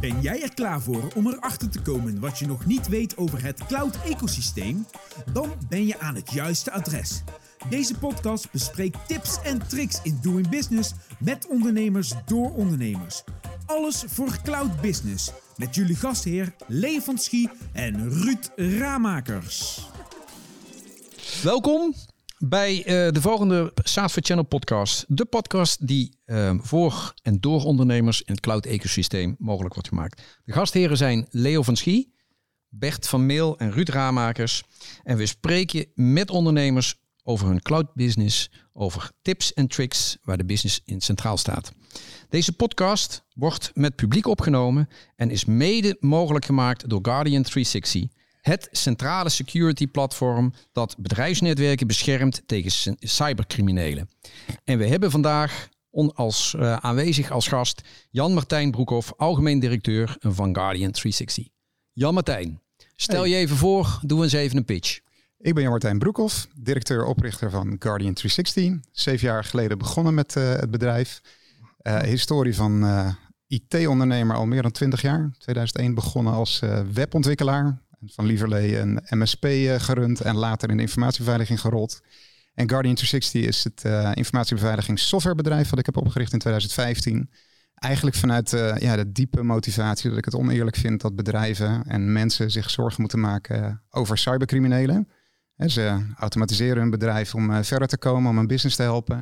Ben jij er klaar voor om erachter te komen wat je nog niet weet over het cloud-ecosysteem? Dan ben je aan het juiste adres. Deze podcast bespreekt tips en tricks in doing business met ondernemers door ondernemers. Alles voor cloud business met jullie gastheer Lee en Ruud Ramakers. Welkom bij uh, de volgende SaaS for Channel podcast. De podcast die uh, voor en door ondernemers in het cloud ecosysteem mogelijk wordt gemaakt. De gastheren zijn Leo van Schie, Bert van Meel en Ruud Ramakers. En we spreken met ondernemers over hun cloud business, over tips en tricks waar de business in centraal staat. Deze podcast wordt met publiek opgenomen en is mede mogelijk gemaakt door Guardian 360 het centrale security platform dat bedrijfsnetwerken beschermt tegen cybercriminelen. En we hebben vandaag als, uh, aanwezig als gast Jan-Martijn Broekhoff, algemeen directeur van Guardian 360. Jan-Martijn, stel je even voor, doe eens even een pitch. Ik ben Jan-Martijn Broekhoff, directeur-oprichter van Guardian 360. Zeven jaar geleden begonnen met uh, het bedrijf. Uh, historie van IT-ondernemer al meer dan 20 jaar. 2001 begonnen als webontwikkelaar van Lieverlee een MSP eh, gerund en later in de informatiebeveiliging gerold. En Guardian 360 is het uh, informatiebeveiligings-softwarebedrijf wat ik heb opgericht in 2015. Eigenlijk vanuit uh, ja, de diepe motivatie dat ik het oneerlijk vind dat bedrijven en mensen zich zorgen moeten maken over cybercriminelen. ze automatiseren hun bedrijf om verder te komen, om een business te helpen.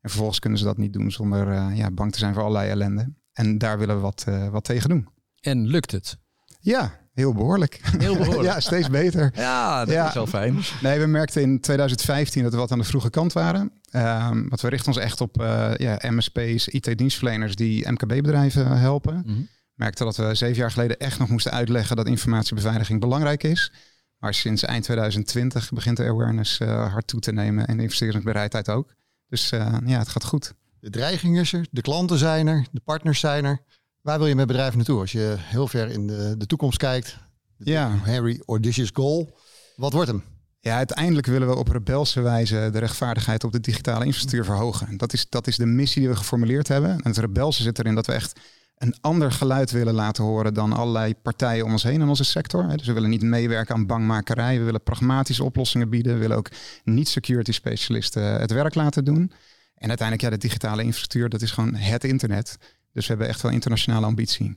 En vervolgens kunnen ze dat niet doen zonder ja, bang te zijn voor allerlei ellende. En daar willen we wat, wat tegen doen. En lukt het? Ja, Heel behoorlijk. Heel behoorlijk. ja, steeds beter. Ja, dat is wel fijn. Nee, we merkten in 2015 dat we wat aan de vroege kant waren. Um, want we richten ons echt op uh, ja, MSP's, IT-dienstverleners die MKB-bedrijven helpen. Mm -hmm. Merkten dat we zeven jaar geleden echt nog moesten uitleggen dat informatiebeveiliging belangrijk is. Maar sinds eind 2020 begint de awareness uh, hard toe te nemen en de investeringsbereidheid ook. Dus uh, ja, het gaat goed. De dreiging is er, de klanten zijn er, de partners zijn er. Waar wil je met bedrijven naartoe? Als je heel ver in de, de toekomst kijkt. Ja. Harry Audacious Goal. Wat wordt hem? Ja, uiteindelijk willen we op rebelse wijze de rechtvaardigheid op de digitale infrastructuur verhogen. Dat is, dat is de missie die we geformuleerd hebben. En het rebelse zit erin dat we echt een ander geluid willen laten horen dan allerlei partijen om ons heen in onze sector. Dus we willen niet meewerken aan bangmakerij. We willen pragmatische oplossingen bieden. We willen ook niet-security specialisten het werk laten doen. En uiteindelijk, ja, de digitale infrastructuur, dat is gewoon het internet. Dus we hebben echt wel internationale ambitie.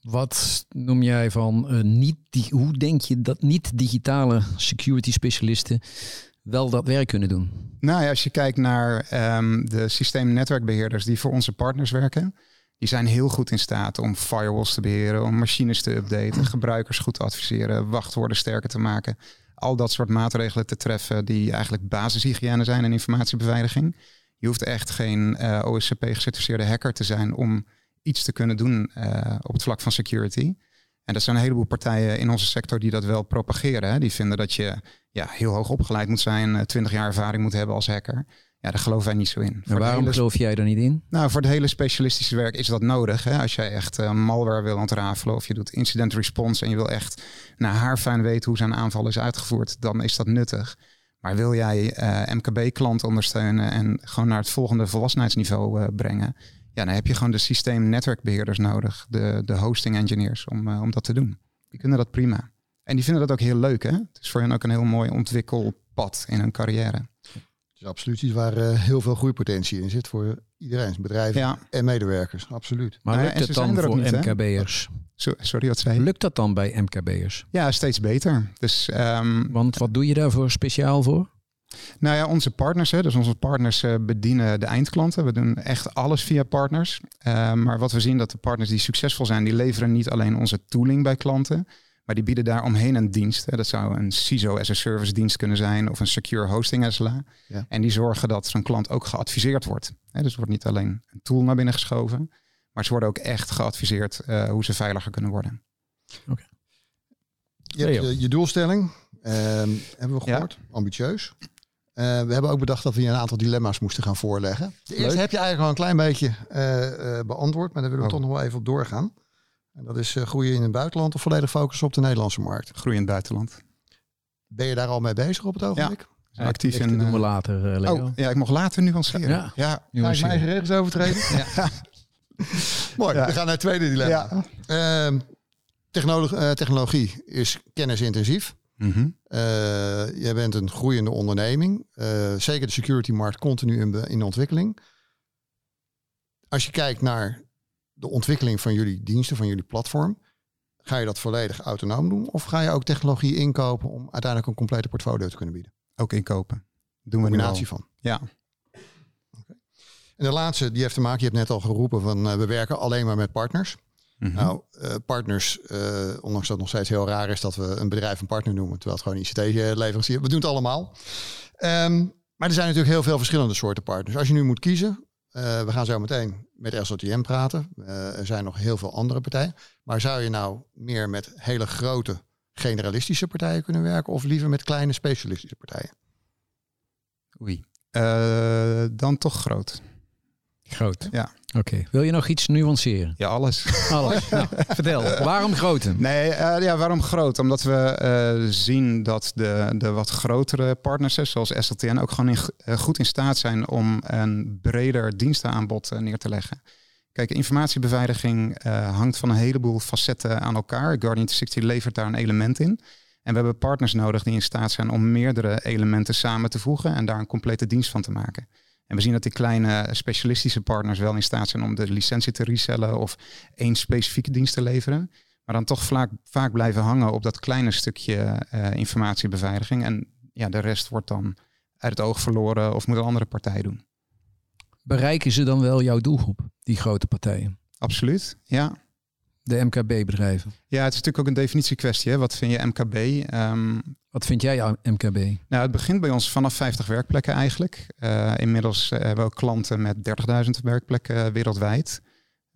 Wat noem jij van uh, niet die, hoe denk je dat niet-digitale security specialisten wel dat werk kunnen doen? Nou ja, als je kijkt naar um, de systeemnetwerkbeheerders die voor onze partners werken, die zijn heel goed in staat om firewalls te beheren, om machines te updaten, gebruikers goed te adviseren, wachtwoorden sterker te maken. Al dat soort maatregelen te treffen die eigenlijk basishygiëne zijn in informatiebeveiliging. Je hoeft echt geen uh, eh, OSCP-gecertificeerde hacker te zijn om iets te kunnen doen uh, op het vlak van security. En er zijn een heleboel partijen in onze sector die dat wel propageren. Hè. Die vinden dat je ja, heel hoog opgeleid moet zijn, 20 eh, jaar ervaring moet hebben als hacker. Ja, daar geloven wij niet zo in. En waarom hele... geloof jij daar niet in? Nou, voor het hele specialistische werk is dat nodig. Hè? Als jij echt uh, malware wil ontrafelen of je doet incident response en je wil echt naar haar fijn weten hoe zijn aanval is uitgevoerd, dan is dat nuttig. Maar wil jij eh, MKB-klanten ondersteunen en gewoon naar het volgende volwassenheidsniveau uh, brengen, ja, dan heb je gewoon de systeem-netwerkbeheerders nodig, de, de hosting engineers, om, uh, om dat te doen. Die kunnen dat prima. En die vinden dat ook heel leuk, hè? Het is voor hen ook een heel mooi ontwikkelpad in hun carrière. Absoluut iets waar heel veel groeipotentie in zit voor iedereen, bedrijven ja. en medewerkers. Absoluut. Maar lukt het dan voor MKB'ers? Sorry, wat zei je? Lukt dat dan bij MKB'ers? Ja, steeds beter. Dus, um, Want wat doe je daarvoor speciaal voor? Nou ja, onze partners, hè, dus onze partners uh, bedienen de eindklanten. We doen echt alles via partners. Uh, maar wat we zien dat de partners die succesvol zijn, die leveren niet alleen onze tooling bij klanten, maar die bieden daar omheen een dienst. Hè. Dat zou een CISO as a service dienst kunnen zijn of een secure hosting SLA. Ja. En die zorgen dat zo'n klant ook geadviseerd wordt. Hè, dus er wordt niet alleen een tool naar binnen geschoven, maar ze worden ook echt geadviseerd uh, hoe ze veiliger kunnen worden. Oké. Je hebt je, je doelstelling, uh, hebben we gehoord, ja. ambitieus. Uh, we hebben ook bedacht dat we je een aantal dilemma's moesten gaan voorleggen. De eerste heb je eigenlijk al een klein beetje uh, beantwoord, maar daar willen we oh. toch nog wel even op doorgaan. En dat is groeien in het buitenland of volledig focussen op de Nederlandse markt? Groeien in het buitenland. Ben je daar al mee bezig op het ogenblik? Ja. actief in. doen we later, Leo. Oh, ja, ik mocht later nuanceren. Ja, ja. Ga ik mijn eigen regels overtreden? ja. Mooi, we gaan naar het tweede dilemma. Ja. Uh, technologie, technologie is kennisintensief. Mm jij bent een groeiende onderneming. Uh, zeker de security markt continu in, in ontwikkeling. Als je kijkt naar de ontwikkeling van jullie diensten, van jullie platform, ga je dat volledig autonoom doen? Of ga je ook technologie inkopen om uiteindelijk een complete portfolio te kunnen bieden? Ook inkopen. Doen we een combinatie van. Ja. En de laatste, die heeft te maken, je hebt net al geroepen van uh, we werken alleen maar met partners. Mhm. Nou, uh, partners, uh, ondanks dat het nog steeds heel raar is dat we een bedrijf een partner noemen, terwijl het gewoon ICT-leverancier We doen het allemaal. Um, maar er zijn natuurlijk heel veel verschillende soorten partners. Als je nu moet kiezen, uh, we gaan zo meteen met SOTM praten. er zijn nog heel veel andere partijen. Maar zou je nou meer met hele grote generalistische partijen kunnen werken of liever met kleine specialistische partijen? Oei. dan toch groot. Groot. Ja. Oké. Wil je nog iets nuanceren? Ja, alles. Alles. nou, vertel. Waarom grote? Nee, uh, ja, waarom groot? Omdat we uh, zien dat de, de wat grotere partners, zoals SLTN, ook gewoon in, uh, goed in staat zijn om een breder dienstenaanbod neer te leggen. Kijk, informatiebeveiliging hangt van een heleboel facetten aan elkaar. Guardian 360 levert daar een element in. En we hebben partners nodig die in staat zijn om meerdere elementen samen te voegen en daar een complete dienst van te maken. En we zien dat die kleine specialistische partners wel in staat zijn om de licentie te resellen of één specifieke dienst te leveren. Maar dan toch vaak, vaak blijven hangen op dat kleine stukje uh, informatiebeveiliging. En ja, de rest wordt dan uit het oog verloren of moet een andere partij doen. Bereiken ze dan wel jouw doelgroep, die grote partijen? Absoluut, ja de MKB-bedrijven? Ja, het is natuurlijk ook een definitiekwestie. Hè? Wat vind je MKB? Um, Wat vind jij MKB? Nou, het begint bij ons vanaf 50 werkplekken eigenlijk. Uh, inmiddels uh, hebben we ook klanten met 30.000 werkplekken wereldwijd.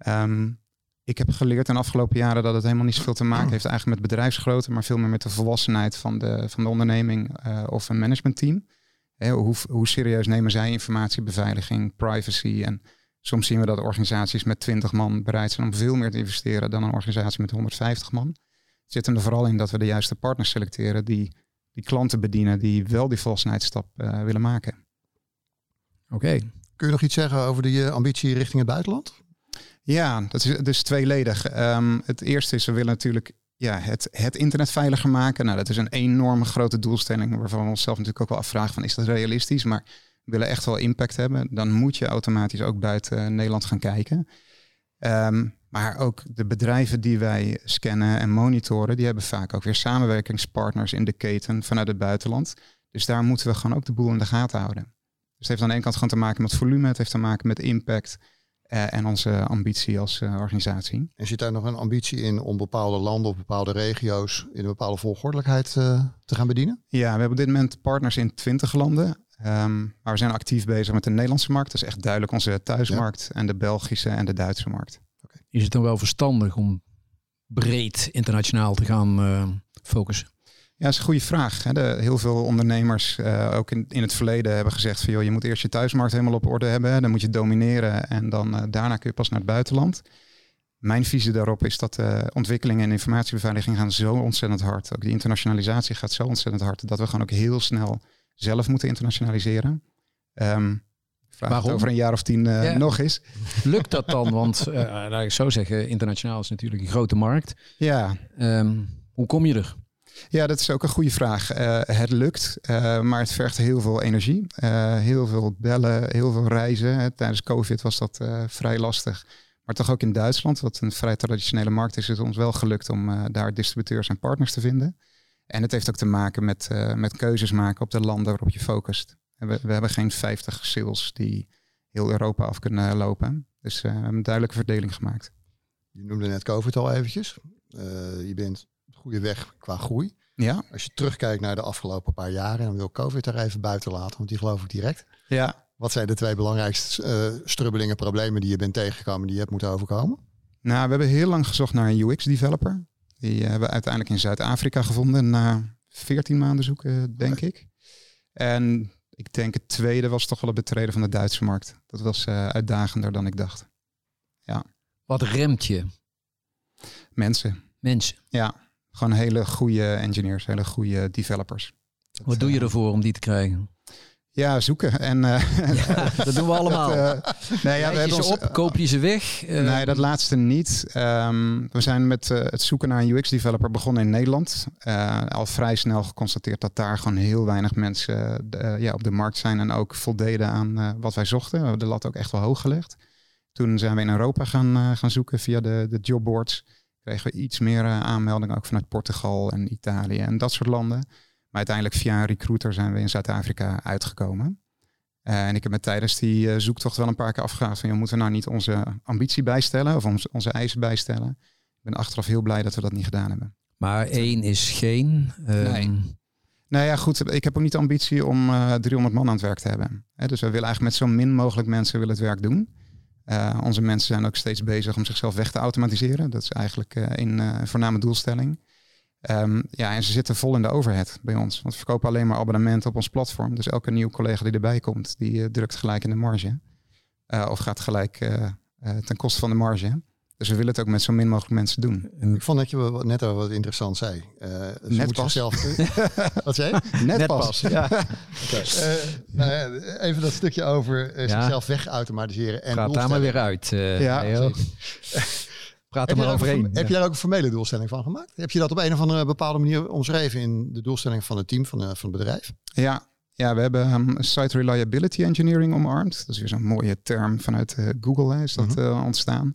Um, ik heb geleerd in de afgelopen jaren dat het helemaal niet zoveel te maken heeft eigenlijk met bedrijfsgrootte, maar veel meer met de volwassenheid van de, van de onderneming uh, of een managementteam. Hè, hoe, hoe serieus nemen zij informatiebeveiliging, privacy en Soms zien we dat organisaties met 20 man bereid zijn om veel meer te investeren dan een organisatie met 150 man. Het zit hem er vooral in dat we de juiste partners selecteren die die klanten bedienen die wel die volwassenheidsstap uh, willen maken. Oké. Kun je nog iets zeggen over die uh, ambitie richting het buitenland? Ja, dat is dus tweeledig. Um, het eerste is, we willen natuurlijk ja, het, het internet veiliger maken. Nou, dat is een enorme grote doelstelling waarvan we onszelf natuurlijk ook wel afvragen van is dat realistisch? Maar willen echt wel impact hebben, dan moet je automatisch ook buiten Nederland gaan kijken. Ehm, maar ook de bedrijven die wij scannen en monitoren, die hebben vaak ook weer samenwerkingspartners in de keten vanuit het buitenland. Dus daar moeten we gewoon ook de boel in de gaten houden. Dus het heeft aan de ene kant gewoon te maken met volume, het heeft te maken met impact uh, en onze ambitie als uh, organisatie. En zit daar nog een ambitie in om bepaalde landen of bepaalde regio's in een bepaalde volgordelijkheid uh, te gaan bedienen? Ja, we hebben op dit moment partners in 20 landen. Um, maar we zijn actief bezig met de Nederlandse markt. Dat is echt duidelijk onze thuismarkt. En de Belgische en de Duitse markt. Okay. Is het dan wel verstandig om breed internationaal te gaan uh, focussen? Ja, dat is een goede vraag. Hè. De, heel veel ondernemers, uh, ook in, in het verleden, hebben gezegd van joh, je moet eerst je thuismarkt helemaal op orde hebben. Dan moet je domineren en dan uh, daarna kun je pas naar het buitenland. Mijn visie daarop is dat de ontwikkelingen en informatiebeveiliging gaan zo ontzettend hard. Ook de internationalisatie gaat zo ontzettend hard. Dat we gewoon ook heel snel zelf moeten internationaliseren. Um, Waarom? over een jaar of tien uh, nog eens. Lukt dat dan? Want uh, laat ik zo zeggen, internationaal is natuurlijk een grote markt. Ja. Um, hoe kom je er? Ja, dat is ook een goede vraag. Uh, het lukt, maar het vergt heel veel energie. heel veel bellen, heel veel reizen. Tijdens COVID was dat vrij lastig. Maar toch ook in Duitsland, wat een vrij traditionele markt is, is het ons wel gelukt om daar distributeurs en partners te vinden. En het heeft ook te maken met, uh, met keuzes maken op de landen waarop je focust. We, we, hebben geen 50 sales die heel Europa af kunnen lopen. Dus uh, we hebben een duidelijke verdeling gemaakt. Je noemde net COVID al eventjes. Uh, je bent goede weg qua groei. Ja. Als je terugkijkt naar de afgelopen paar jaren, dan wil COVID er even buiten laten, want die geloof ik direct. Ja. Wat zijn de twee belangrijkste uh, strubbelingen, problemen die je bent tegengekomen, die je hebt moeten overkomen? Nou, we hebben heel lang gezocht naar een UX-developer. Die hebben we uiteindelijk in Zuid-Afrika gevonden na 14 maanden zoeken, denk ik. En ik denk het tweede was toch wel het betreden van de Duitse markt. Dat was uh, uitdagender dan ik dacht. Ja. Wat remt je? Mensen. Mensen. Ja, gewoon hele goede engineers, hele goede developers. Wat doe je ervoor om die te krijgen? Ja, zoeken. En, uh, dat doen we allemaal. Dat, uh, nee, ja, we hebben ons, op, koop je ze weg? Uh, nee, dat laatste niet. Um, we zijn met het zoeken naar een UX-developer begonnen in Nederland. al vrij snel geconstateerd dat daar gewoon heel weinig mensen ja, op de markt zijn en ook voldeden aan wat wij zochten. We hebben de lat ook echt wel hoog gelegd. Toen zijn we in Europa gaan, gaan zoeken via de, de jobboards. Kregen we iets meer aanmeldingen ook vanuit Portugal en Italië en dat soort landen. Maar uiteindelijk via een recruiter zijn we in Zuid-Afrika uitgekomen. Uh, en ik heb me tijdens die uh, zoektocht wel een paar keer afgevraagd van, joh, moeten we nou niet onze ambitie bijstellen of onze, onze eisen bijstellen? Ik ben achteraf heel blij dat we dat niet gedaan hebben. Maar één is geen. Nee. Nou ja, goed. Ik heb ook niet de ambitie om uh, 300 man aan het werk te hebben. He, dus we willen eigenlijk met zo min mogelijk mensen willen het werk doen. onze mensen zijn ook steeds bezig om zichzelf weg te automatiseren. Dat is eigenlijk een voorname doelstelling. Um, ja, en ze zitten vol in de overhead bij ons. Want we verkopen alleen maar abonnementen op ons platform. Dus elke nieuwe collega die erbij komt, die uh, drukt gelijk in de marge. Uh, of gaat gelijk uh, ten koste van de marge. Dus we willen het ook met zo min mogelijk mensen doen. Ik vond dat je net al wat interessant zei. net pas. Zelf... wat zei je? Net, net pas. pas. Ja. okay. nou ja, even dat stukje over zichzelf wegautomatiseren. En Praat daar maar weer uit. ja, Praat er maar overheen. heb je daar ook een formele doelstelling van gemaakt? Heb je dat op een of andere bepaalde manier omschreven in de doelstelling van het team, van, uh, van het bedrijf? Ja, ja, we hebben um, Site Reliability Engineering omarmd. Dat is weer zo'n mooie term vanuit uh, Google hè, is dat uh, ontstaan.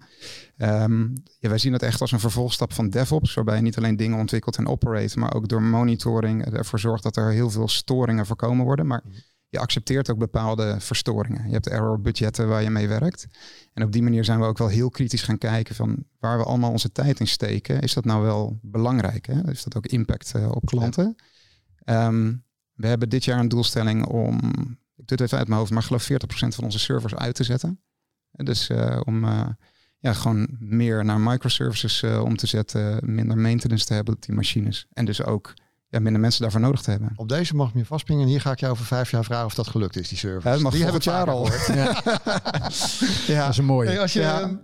Um, ja, wij zien dat echt als een vervolgstap van DevOps, waarbij je niet alleen dingen ontwikkelt en operate, maar ook door monitoring ervoor zorgt dat er heel veel storingen voorkomen worden. Maar mhm je accepteert ook bepaalde verstoringen. Je hebt error budgetten waar je mee werkt. En op die manier zijn we ook wel heel kritisch gaan kijken van waar we allemaal onze tijd in steken. Is dat nou wel belangrijk? Hè? Heeft dat ook impact uh, op klanten? Ja. Um, we hebben dit jaar een doelstelling om, ik doe het even uit mijn hoofd, maar geloof 40% van onze servers uit te zetten. Dus uh, om uh, ja, gewoon meer naar microservices om te zetten, minder maintenance te hebben op die machines. En dus ook ja, minder mensen daarvoor nodig te hebben. Op deze mag ik meer vastpingen. En hier ga ik jou over vijf jaar vragen of dat gelukt is, die service. Ja, mag die hebben het jaar al. Ja. ja. Dat is een mooie. Hey, als je ja.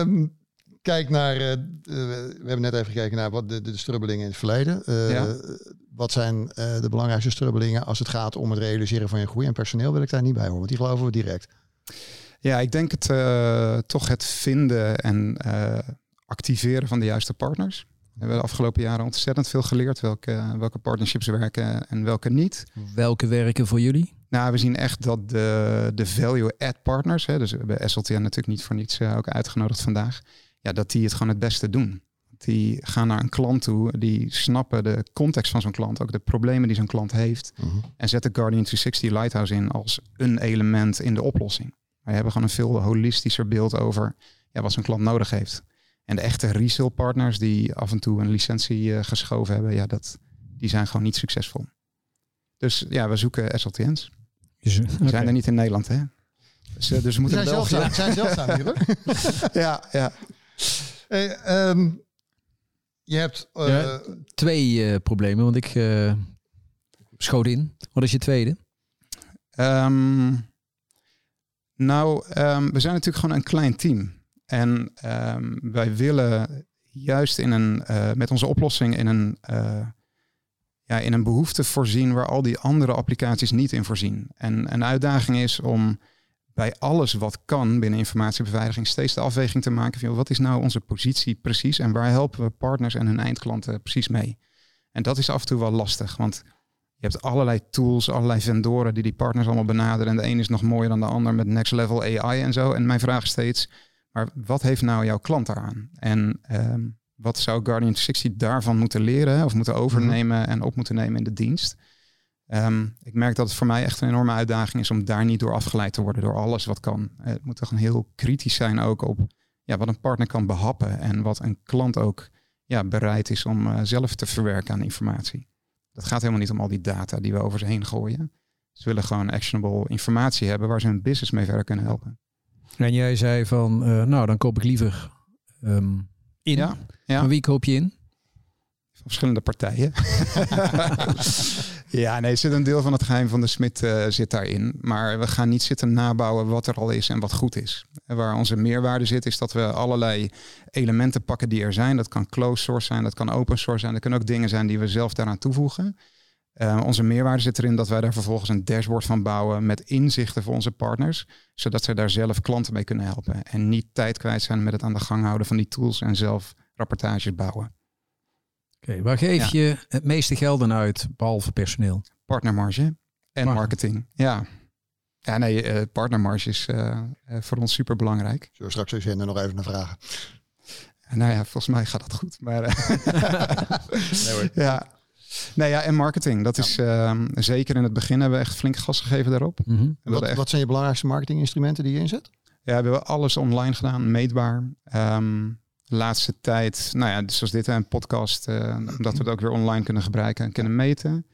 um, kijkt naar, uh, we hebben net even gekeken naar wat de, de, de strubbelingen in het verleden. Uh, ja. Wat zijn uh, de belangrijkste strubbelingen als het gaat om het realiseren van je groei? En personeel wil ik daar niet bij horen, want die geloven we direct. Ja, ik denk het toch het vinden en activeren van de juiste partners. We hebben de afgelopen jaren ontzettend veel geleerd welke, welke partnerships werken en welke niet. Welke werken voor jullie? Nou, we zien echt dat de, de value-add partners, hè, dus we hebben SLTN natuurlijk niet voor niets uh, ook uitgenodigd vandaag, ja, dat die het gewoon het beste doen. Die gaan naar een klant toe, die snappen de context van zo'n klant, ook de problemen die zo'n klant heeft, uh mhm. -huh. en zetten Guardian 360 Lighthouse in als een element in de oplossing. Wij hebben gewoon een veel holistischer beeld over ja, wat zo'n klant nodig heeft. En de echte resale partners die af en toe een licentie uh, geschoven hebben, ja, dat, die zijn gewoon niet succesvol. Dus ja, we zoeken SLTN's. Die okay. zijn er niet in Nederland, hè? Dus, uh, dus we moeten zijn zijn hier, ja, ja. Hey, um, je hebt uh, ja, twee problemen, want ik schoot in. Wat is je tweede? Um, nou, um, we zijn natuurlijk gewoon een klein team. En um, wij willen juist in een, uh, met onze oplossing in een, uh, ja, in een behoefte voorzien waar al die andere applicaties niet in voorzien. En een uitdaging is om bij alles wat kan binnen informatiebeveiliging steeds de afweging te maken van wat is nou onze positie precies en waar helpen we partners en hun eindklanten precies mee. En dat is af en toe wel lastig, want je hebt allerlei tools, allerlei vendoren die die partners allemaal benaderen. En de een is nog mooier dan de ander met next level AI en zo. En mijn vraag is steeds, maar wat heeft nou jouw klant daaraan? En um, wat zou Guardian 60 daarvan moeten leren of moeten overnemen mhm. en op moeten nemen in de dienst? Um, ik merk dat het voor mij echt een enorme uitdaging is om daar niet door afgeleid te worden door alles wat kan. Het moet toch een heel kritisch zijn ook op ja, wat een partner kan behappen en wat een klant ook ja, bereid is om uh, zelf te verwerken aan informatie. Dat gaat helemaal niet om al die data die we over ze heen gooien. Ze willen gewoon actionable informatie hebben waar ze hun business mee verder kunnen helpen. En jij zei van, uh, nou dan koop ik liever um, in. Ja, ja. Van wie koop je in? Verschillende partijen. ja, nee, zit een deel van het geheim van de Smit uh, zit daarin. Maar we gaan niet zitten nabouwen wat er al is en wat goed is. En waar onze meerwaarde zit, is dat we allerlei elementen pakken die er zijn. Dat kan closed source zijn, dat kan open source zijn. Dat kunnen ook dingen zijn die we zelf daaraan toevoegen. Uh, onze meerwaarde zit erin dat wij daar vervolgens een dashboard van bouwen met inzichten voor onze partners, zodat ze daar zelf klanten mee kunnen helpen en niet tijd kwijt zijn met het aan de gang houden van die tools en zelf rapportages bouwen. Oké, waar geef je het meeste geld aan uit, behalve personeel? Partnermarge en marketing. Ja. Ja, nee, uh, partnermarge is uh, voor ons super belangrijk. Zullen we straks eens in nog even naar vragen? Nou ja, volgens mij gaat dat goed. Maar, nee, hoor. ja. Nee, ja, en marketing. Dat is uh, zeker in het begin hebben we echt flink gas gegeven daarop. Mm -hmm. wat, echt... wat, zijn je belangrijkste marketinginstrumenten die je inzet? Ja, we hebben alles online gedaan, meetbaar. Um, laatste tijd, nou ja, zoals dit, een podcast, uh, omdat we het ook weer online kunnen gebruiken en kunnen meten.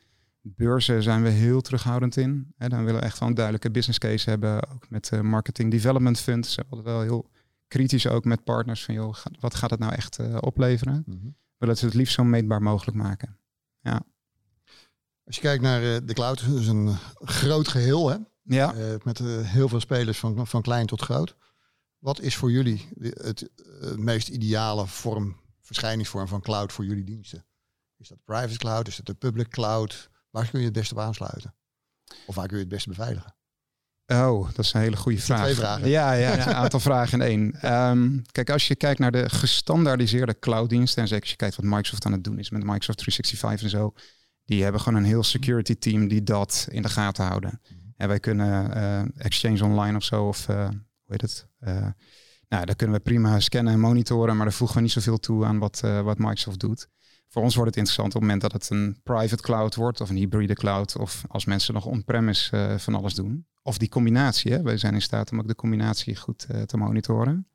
Beurzen zijn we heel terughoudend in. Hè, dan willen we echt wel een duidelijke business case hebben. Ook met uh, Marketing Development Fund. Ze hebben wel heel kritisch ook met partners van, joh, wat gaat het nou echt uh, opleveren? Mm -hmm. We willen het het liefst zo meetbaar mogelijk maken. Ja. Als je kijkt naar de cloud, is een groot geheel, hè? Ja. met heel veel spelers van, van klein tot groot. Wat is voor jullie het meest ideale vorm, verschijningsvorm van cloud voor jullie diensten? Is dat private cloud? Is dat de public cloud? Waar kun je het beste op aansluiten? Of waar kun je het beste beveiligen? Oh, dat is een hele goede vraag. Twee vragen. Ja, ja, een aantal vragen in één. Um, kijk, als je kijkt naar de gestandaardiseerde clouddiensten, en zeker als je kijkt wat Microsoft aan het doen is met Microsoft 365 en zo, die hebben gewoon een heel security team die dat in de gaten houden. Mhm. En wij kunnen uh, Exchange Online of zo, of uh, hoe heet het? Uh, nou, daar kunnen we prima scannen en monitoren, maar daar voegen we niet zoveel toe aan wat, wat Microsoft doet. Voor ons wordt het interessant op het moment dat het een private cloud wordt of een hybride cloud, of als mensen nog on-premise van alles doen. Of die combinatie. Hè. Wij zijn in staat om ook de combinatie goed uh, te monitoren.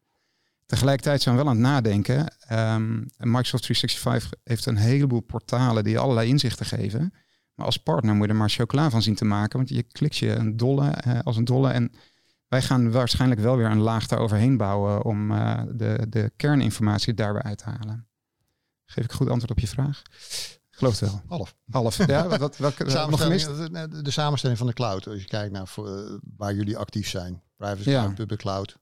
Tegelijkertijd zijn we wel aan het nadenken. Um, Microsoft 365 heeft een heleboel portalen die allerlei inzichten geven. Maar als partner moet je er maar chocola van zien te maken. Want je klikt je een dolle uh, als een dolle. En wij gaan waarschijnlijk wel weer een laag daaroverheen bouwen om de, de kerninformatie daarbij uit te halen. Geef ik goed antwoord op je vraag? Geloof het wel. Half. Half. Ja, wat, wat, welke, nog gemist? De, de, samenstelling van de cloud. Als je kijkt naar voor, uh, waar jullie actief zijn. Private ja. cloud, public cloud.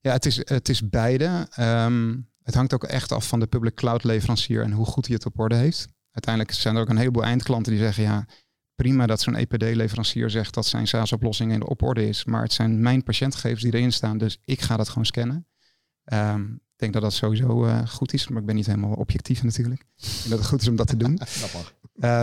Ja, het is, het is beide. Um, het hangt ook echt af van de public cloud leverancier en hoe goed hij het op orde heeft. Uiteindelijk zijn er ook een heleboel eindklanten die zeggen, ja, prima dat zo'n EPD-leverancier zegt dat zijn SaaS-oplossing in op orde is. Maar het zijn mijn patiëntgegevens die erin staan, dus ik ga dat gewoon scannen. Um, denk dat dat sowieso uh, goed is, maar ik ben niet helemaal objectief natuurlijk. Ik dat het goed is om dat te doen. dat mag.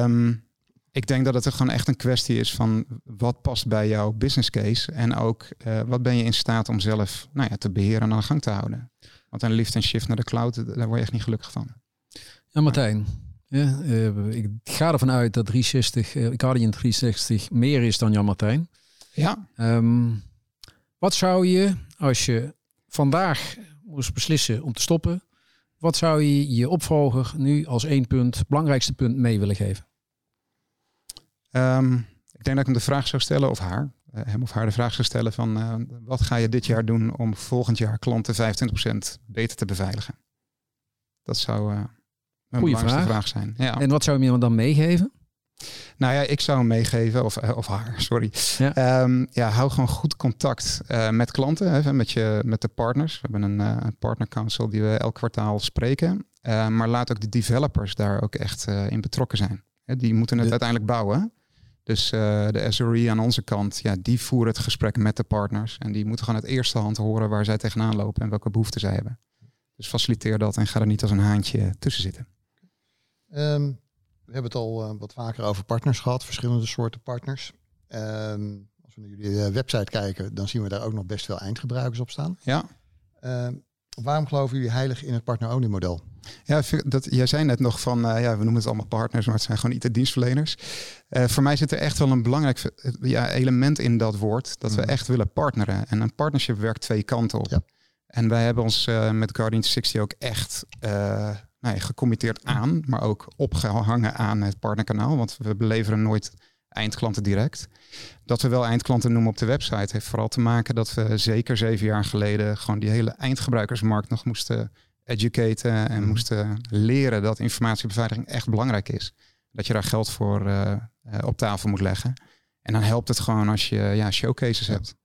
Um, ik denk dat het er gewoon echt een kwestie is van wat past bij jouw business case en ook uh, wat ben je in staat om zelf nou ja, te beheren en aan de gang te houden. Want een lift en shift naar de cloud, daar word je echt niet gelukkig van. Ja, Martijn. Ja, uh, ik ga ervan uit dat 360, uh, Guardian 360 meer is dan Jan Martijn. Ja. Um, wat zou je, als je vandaag moest beslissen om te stoppen, wat zou je je opvolger nu als één punt, belangrijkste punt mee willen geven? Um, ik denk dat ik hem de vraag zou stellen, of haar, uh, hem of haar de vraag zou stellen van uh, wat ga je dit jaar doen om volgend jaar klanten 25% beter te beveiligen? Dat zou uh, een Goeie vraag. vraag zijn. Ja. En wat zou je me dan meegeven? Nou ja, ik zou hem meegeven, of, eh, of haar, sorry. Ja. Um, ja, hou gewoon goed contact uh, met klanten, hè, met, je, met de partners. We hebben een, uh, een partner council die we elk kwartaal spreken. Uh, maar laat ook de developers daar ook echt in betrokken zijn. Hè, die moeten het uiteindelijk bouwen. Dus de SRE aan onze kant, ja, die voeren het gesprek met de partners. En die moeten gewoon uit eerste hand horen waar zij tegenaan lopen en welke behoeften zij hebben. Dus faciliteer dat en ga er niet als een haantje tussen zitten. Um we hebben het al uh, wat vaker over partners gehad, verschillende soorten partners. Um, als we naar jullie uh, website kijken, dan zien we daar ook nog best veel eindgebruikers op staan. Ja. Um, waarom geloven jullie heilig in het partner-only model? Ja, dat, jij zei net nog van, uh, ja, we noemen het allemaal partners, maar het zijn gewoon IT-dienstverleners. voor mij zit er echt wel een belangrijk ja, element in dat woord, dat we mhm. echt willen partneren. En een partnership werkt twee kanten op. Ja. En wij hebben ons met Guardian 60 ook echt nou, gecommitteerd aan, maar ook opgehangen aan het partnerkanaal. Want we beleveren nooit eindklanten direct. Dat we wel eindklanten noemen op de website heeft vooral te maken dat we zeker zeven jaar geleden gewoon die hele eindgebruikersmarkt nog moesten educaten en mhm. moesten leren dat informatiebeveiliging echt belangrijk is. Dat je daar geld voor uh, op tafel moet leggen. En dan helpt het gewoon als je ja, showcases hebt.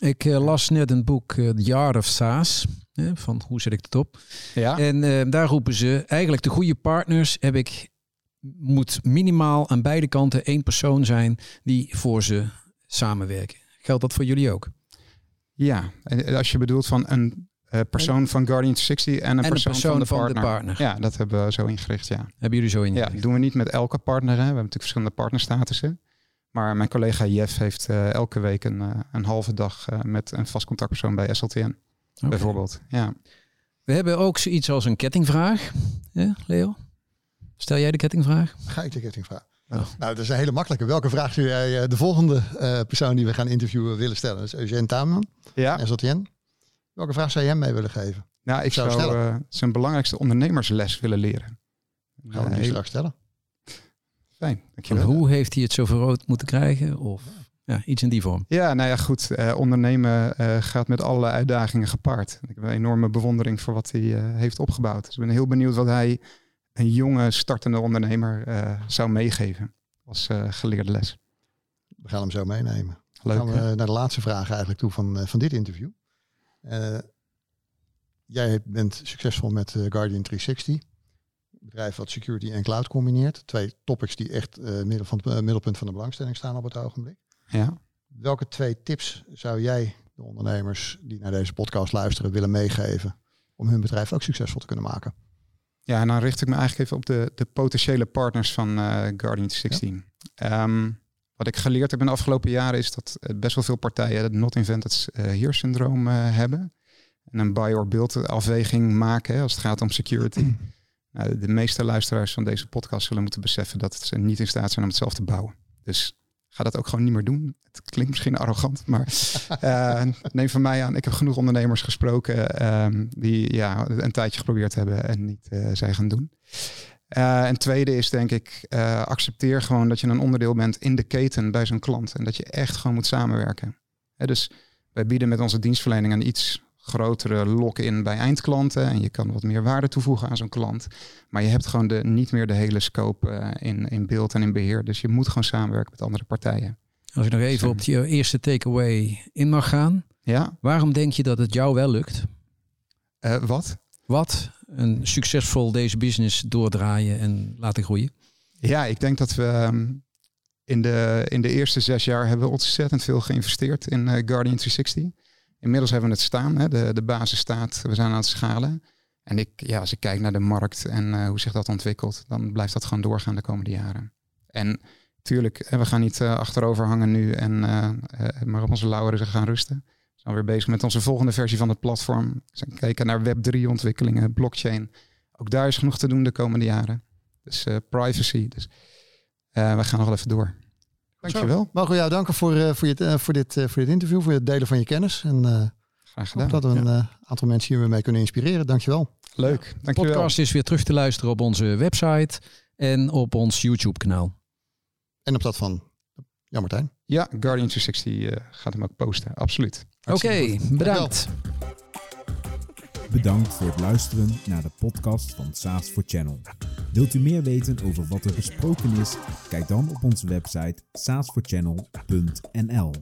Ik uh, las net een boek, The Yard of SaaS van hoe zet ik het op? Ja. En uh, daar roepen ze eigenlijk de goede partners heb ik moet minimaal aan beide kanten één persoon zijn die voor ze samenwerken. Geldt dat voor jullie ook? Ja, als je bedoelt van een uh, persoon van Guardian 60 en een, persoon, van, de, van de, partner. Ja, dat hebben we zo ingericht, ja. Hebben jullie zo ingericht? Ja, dat doen we niet met elke partner. Hè. We hebben natuurlijk verschillende partnerstatussen. Maar mijn collega Jeff heeft uh, elke week een, uh, een halve dag met een vast contactpersoon bij SLTN. Okay. Bijvoorbeeld, ja. We hebben ook zoiets als een kettingvraag. Ja, Leo? Stel jij de kettingvraag? Ga ik de kettingvraag? Oh. Nou, dat is een hele makkelijke. Welke vraag zou jij de volgende persoon die we gaan interviewen willen stellen? Dat is Eugène Taamman, ja. SLTN. Welke vraag zou jij mee willen geven? Nou, ik zou, zou uh, zijn belangrijkste ondernemersles willen leren. Gaan we die straks stellen. Fijn, dankjewel. hoe heeft hij het zo verrood moeten krijgen? Of ja, iets in die vorm? Ja, nou ja, goed. Uh, ondernemen uh, gaat met allerlei uitdagingen gepaard. Ik heb een enorme bewondering voor wat hij heeft opgebouwd. Dus ik ben heel benieuwd wat hij een jonge startende ondernemer zou meegeven als geleerde les. We gaan hem zo meenemen. Leuk, Dan gaan we naar de laatste vraag eigenlijk toe van, van dit interview. Uh, jij bent succesvol met uh, Guardian 360. bedrijf wat security en cloud combineert. Twee topics die echt uh, middel van het middelpunt van de belangstelling staan op het ogenblik. Ja. Welke twee tips zou jij de ondernemers die naar deze podcast luisteren willen meegeven om hun bedrijf ook succesvol te kunnen maken? Ja, en dan richt ik me eigenlijk even op de, de potentiële partners van Guardian 16. Ja. Um, wat ik geleerd heb in de afgelopen jaren is dat best wel veel partijen het not invented uh, here syndroom uh, hebben. En een buy or build afweging maken als het gaat om security. nou, de meeste luisteraars van deze podcast zullen moeten beseffen dat ze niet in staat zijn om het zelf te bouwen. Dus ga dat ook gewoon niet meer doen. Het klinkt misschien arrogant, maar uh, neem van mij aan. Ik heb genoeg ondernemers gesproken um, die ja, een tijdje geprobeerd hebben en niet zijn gaan doen. Uh, en tweede is denk ik, uh, accepteer gewoon dat je een onderdeel bent in de keten bij zo'n klant. En dat je echt gewoon moet samenwerken. dus wij bieden met onze dienstverlening een iets grotere lock-in bij eindklanten. En je kan wat meer waarde toevoegen aan zo'n klant. Maar je hebt gewoon de, niet meer de hele scope uh, in, in beeld en in beheer. Dus je moet gewoon samenwerken met andere partijen. Als je nog even op je eerste takeaway in mag gaan. Ja. Waarom denk je dat het jou wel lukt? wat? Wat een succesvol deze business doordraaien en laten groeien? Ja, ik denk dat we ehm, in de, in de eerste zes jaar hebben we ontzettend veel geïnvesteerd in uh, Guardian 360. Inmiddels hebben we het staan, hè, de, de basis staat, we zijn aan het schalen. En ik, ja, als ik kijk naar de markt en uh, hoe zich dat ontwikkelt, dan blijft dat gewoon doorgaan de komende jaren. En tuurlijk, we gaan niet uh, achterover hangen nu en maar op onze lauweren gaan rusten zijn weer bezig met onze volgende versie van het platform. We zijn kijken naar Web3 ontwikkelingen, blockchain. Ook daar is genoeg te doen de komende jaren. Dus privacy. Dus we gaan nog even door. Dankjewel. Mogen we jou danken voor, uh, voor, je, voor, dit, voor dit interview, voor het delen van je kennis. En, Graag gedaan. dat we een aantal mensen hier mee kunnen inspireren. Dankjewel. Leuk. Dankjewel. De podcast is weer terug te luisteren op onze website en op ons YouTube kanaal. En op dat van ja, Martijn. Ja, Guardian 360 gaat hem ook posten. Absoluut. Oké, okay, bedankt. Bedankt voor het luisteren naar de podcast van SaaS for Channel. Wilt u meer weten over wat er besproken is? Kijk dan op onze website saasforchannel.nl.